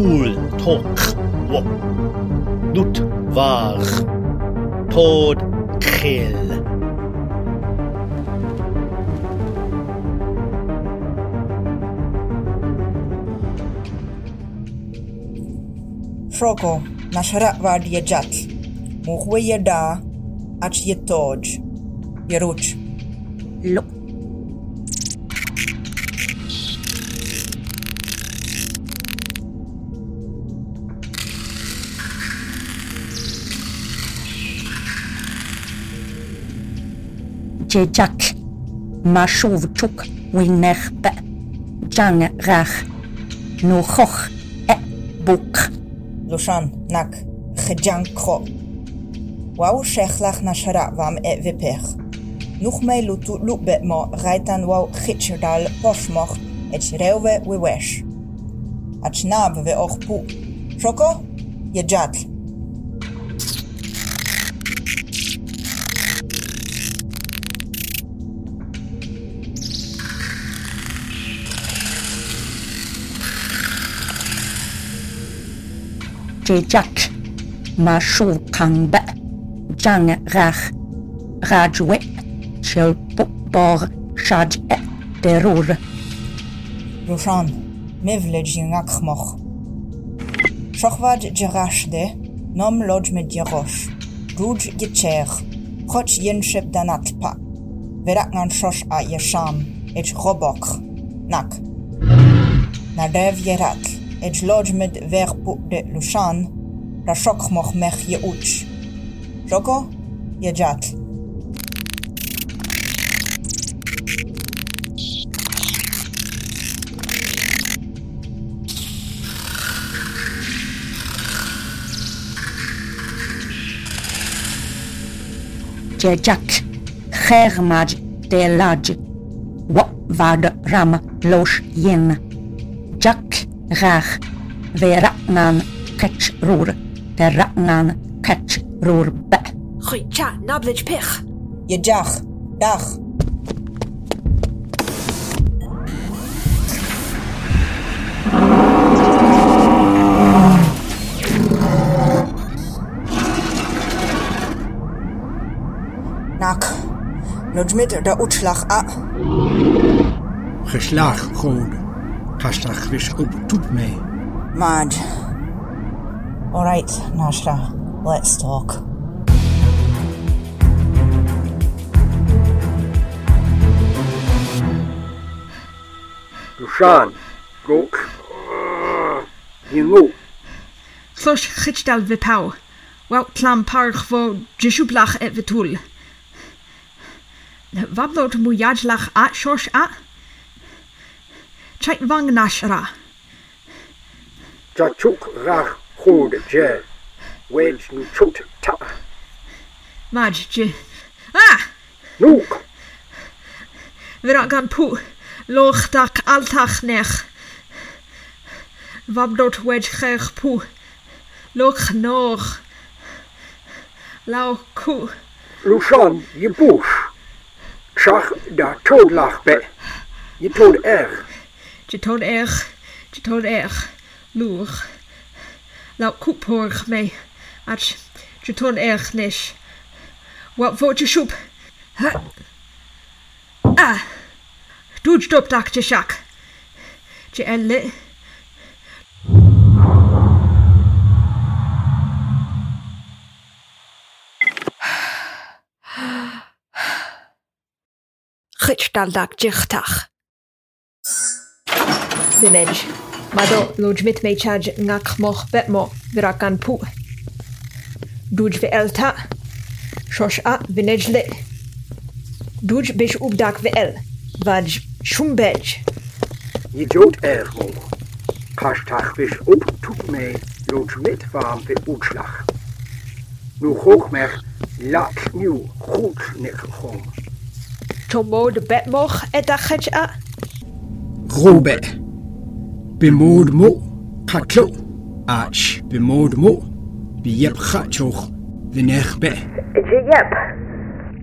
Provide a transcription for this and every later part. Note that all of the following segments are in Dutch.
cool talk nut war tod kill Froko, naxraq var li ġat, muħwejja da għax jittogġ, jeruċ. Luq. dzieciak, maszówczuk, winerpe, dżangrach, nuchoch, e, buk. Luszan, nak, chdziankro. Wau szechlach na szara wam e wypech. Nuch lutu lubbe mo rajtan wau chytrzydal poszmoch, eć rełwe wywesz. Acz nab we och pu. Szoko? Jedzatl. Jejak, Mashokangbe, Jangrach, Rajwe, Shelpokbar, Shaj'e, Derur. Roshan, Mevlej Yngakmoch. Shochvad Jerashde, Nom Lodj Medjerosh, Ruj Gecher, Choch Yenshep Danatpa, Veraknan Shosh A Yesham, Ech Robok, Nak. Nadev Yerak. Et lodge med verpu de Lushan. Da shok moch mech je uch. Joko, je jat. Jejak. Germaj de laj. Wa vad ram losh yen. Jak rach. Veraknan ketch rur. Teraknan ketch rur be. Goeie, tja, nablij pich. Je jach. Dag. Nak. Lodge mit de utslag a. Geslaag goden. Pashta Chrish me. Mad. Alright, Nashra, let's talk. Roshan, Gok, Hingo. Slosh Chichtal Vipau, Weltlam Parchvo, Jishublach et Vitul. Vablot Mujajlach at Shosh at? Chait vang nashra. Jachuk rach chod je. Wedge nu chut ta. Maj je. Ah! Nuk! Vyra gan pu. Loch dak altach nech. Vabdot wedge chech pu. Loch noch. Lau ku. Lushan, je bush. Chach da todlach be. Je tod Er, Je toon erg. Je toon erg. Loer. Lau koeporg mee. Ach, je toon erg nish. Wat voor je soep? Huh. Ah. Doe stop dak je shak. Je elle. Dak jichtach. Village. Mado lodge mit me charge ngak moch betmo virakan pu. Duj ve elta. Shosh a village le. Duj bish ubdak ve el. Vaj shumbej. je Jod Er mo. Kastach wis op toep mee, Lodge mit warm Be Utslag. Nu hoog mer, lak nieuw, goed nekgegaan. Tomo de betmoch et dachetje a. Robe. Bemod mo. Katlo. Ach. Bemod mo. Biep gatjoch. Vinerbe. Jep.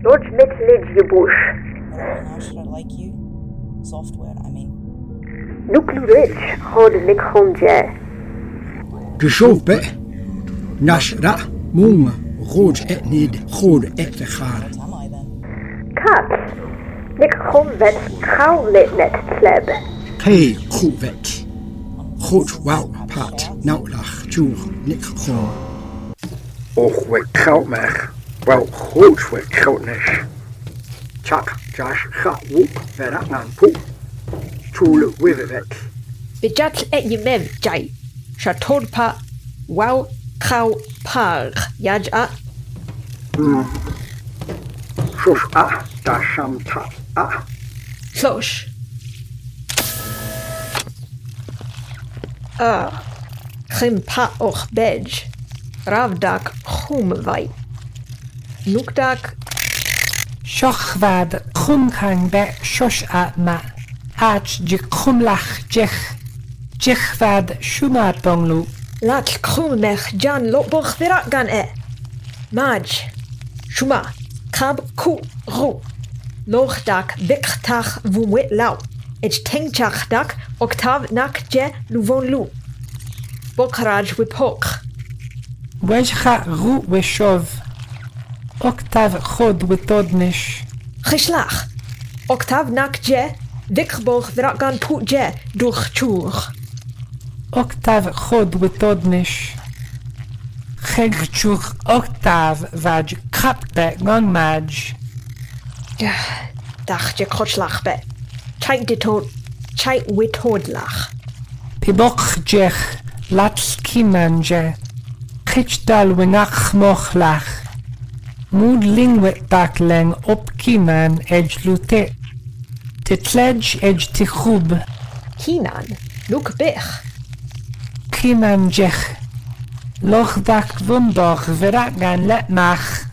Lodge mit lid je bush. Nashra like you. Software, I mean. Rich, hod nik honje. De sope. Nasra. Mung. Rood et niet. Rode et te gaan. Kat. Nik chomvet krauwlit net tleb. Hey, goed wet. Goed wauw, pat. Nou lach, tjoer, nik gewoon. Och, we koud meg. Wel goed, we koud nes. Chak, jas, ga, woep, verak aan poep. Tjoele, wive wet. Bejat et je mev jai. Shatod pa wow kau par. Yaj a Sos a, da sam ta a. Slosh. a chimpa och bej, ravdak chumvai. Nukdak Shochvad chumkang be shosh ma, ach ji chumlach jech, jechvad shumat bonglu. Lach chumech jan lobboch virat gan e. Maj, shuma, kab ku ru, lochdak bichtach vumwet lau. Echtengchachdak, oktaw nakdzie luvon lu. Bokraj wipok. Wejcha ru weshow. Oktaw chod wytodnysz. Geschlach. Oktaw nakdzie wikboch wragan putdzie duchczur. Oktaw chod wytodnysz. Chegczur oktaw wadź kapte gonmadź. Dach, jak choć lachbe. chaitwitodlach. Piboch jech latski manje, chichdal winach mochlach, mood lingwit dakleng opkiman edge lute, titledge edge tichub. Kinan, luk bech. Kinan jech, loch dak vumboch viragan letmach,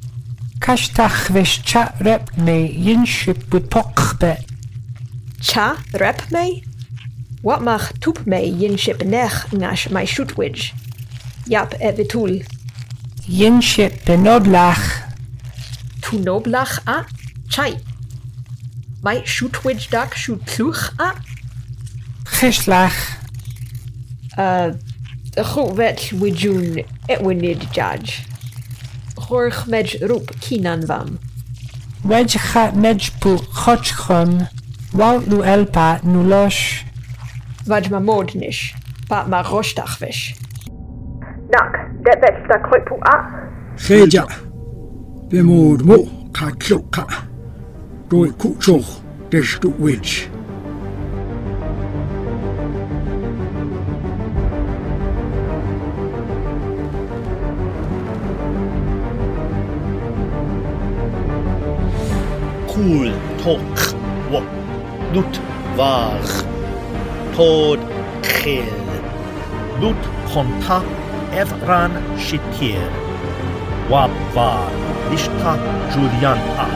kashtach vish chat repne yinship with pochbet. Cha rep me? Wat mag toep me yinship nech ngash my shootwidge? Jap evitul. Yinship benodlach. Tu noblach a? Chai. My shootwidge dak shoot pluch a? Gishlach. Uh, goed wet wijun et winid judge. Gorg mej roep kinan vam. Wedgecha mejpu chochchon. Wal u el pa nulosh. Vaj ma modnish. Pa ma roshtachvish. Nak, det bästa krypua. Skeja. Bemod mo ka kloka. Doi kutsok destu witch. Cool Talk. Lut var. Tod chil. Lut konta evran shitir. Wab var. Lishta Julian a.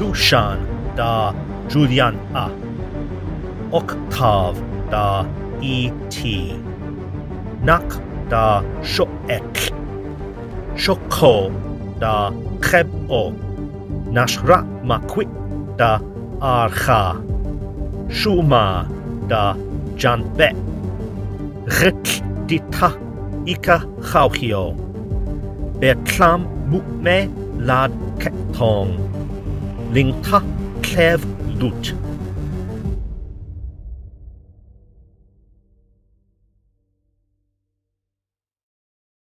Lushan da Julian a. Octav da E.T. Nak da Shoek. Shoko da Cheb o. Nashra Makwit da Archa. Shuma da Janbe. Rik dita Ika Chauchio. Beklam Mukme Lad Ketong. Lingta Klev Lut.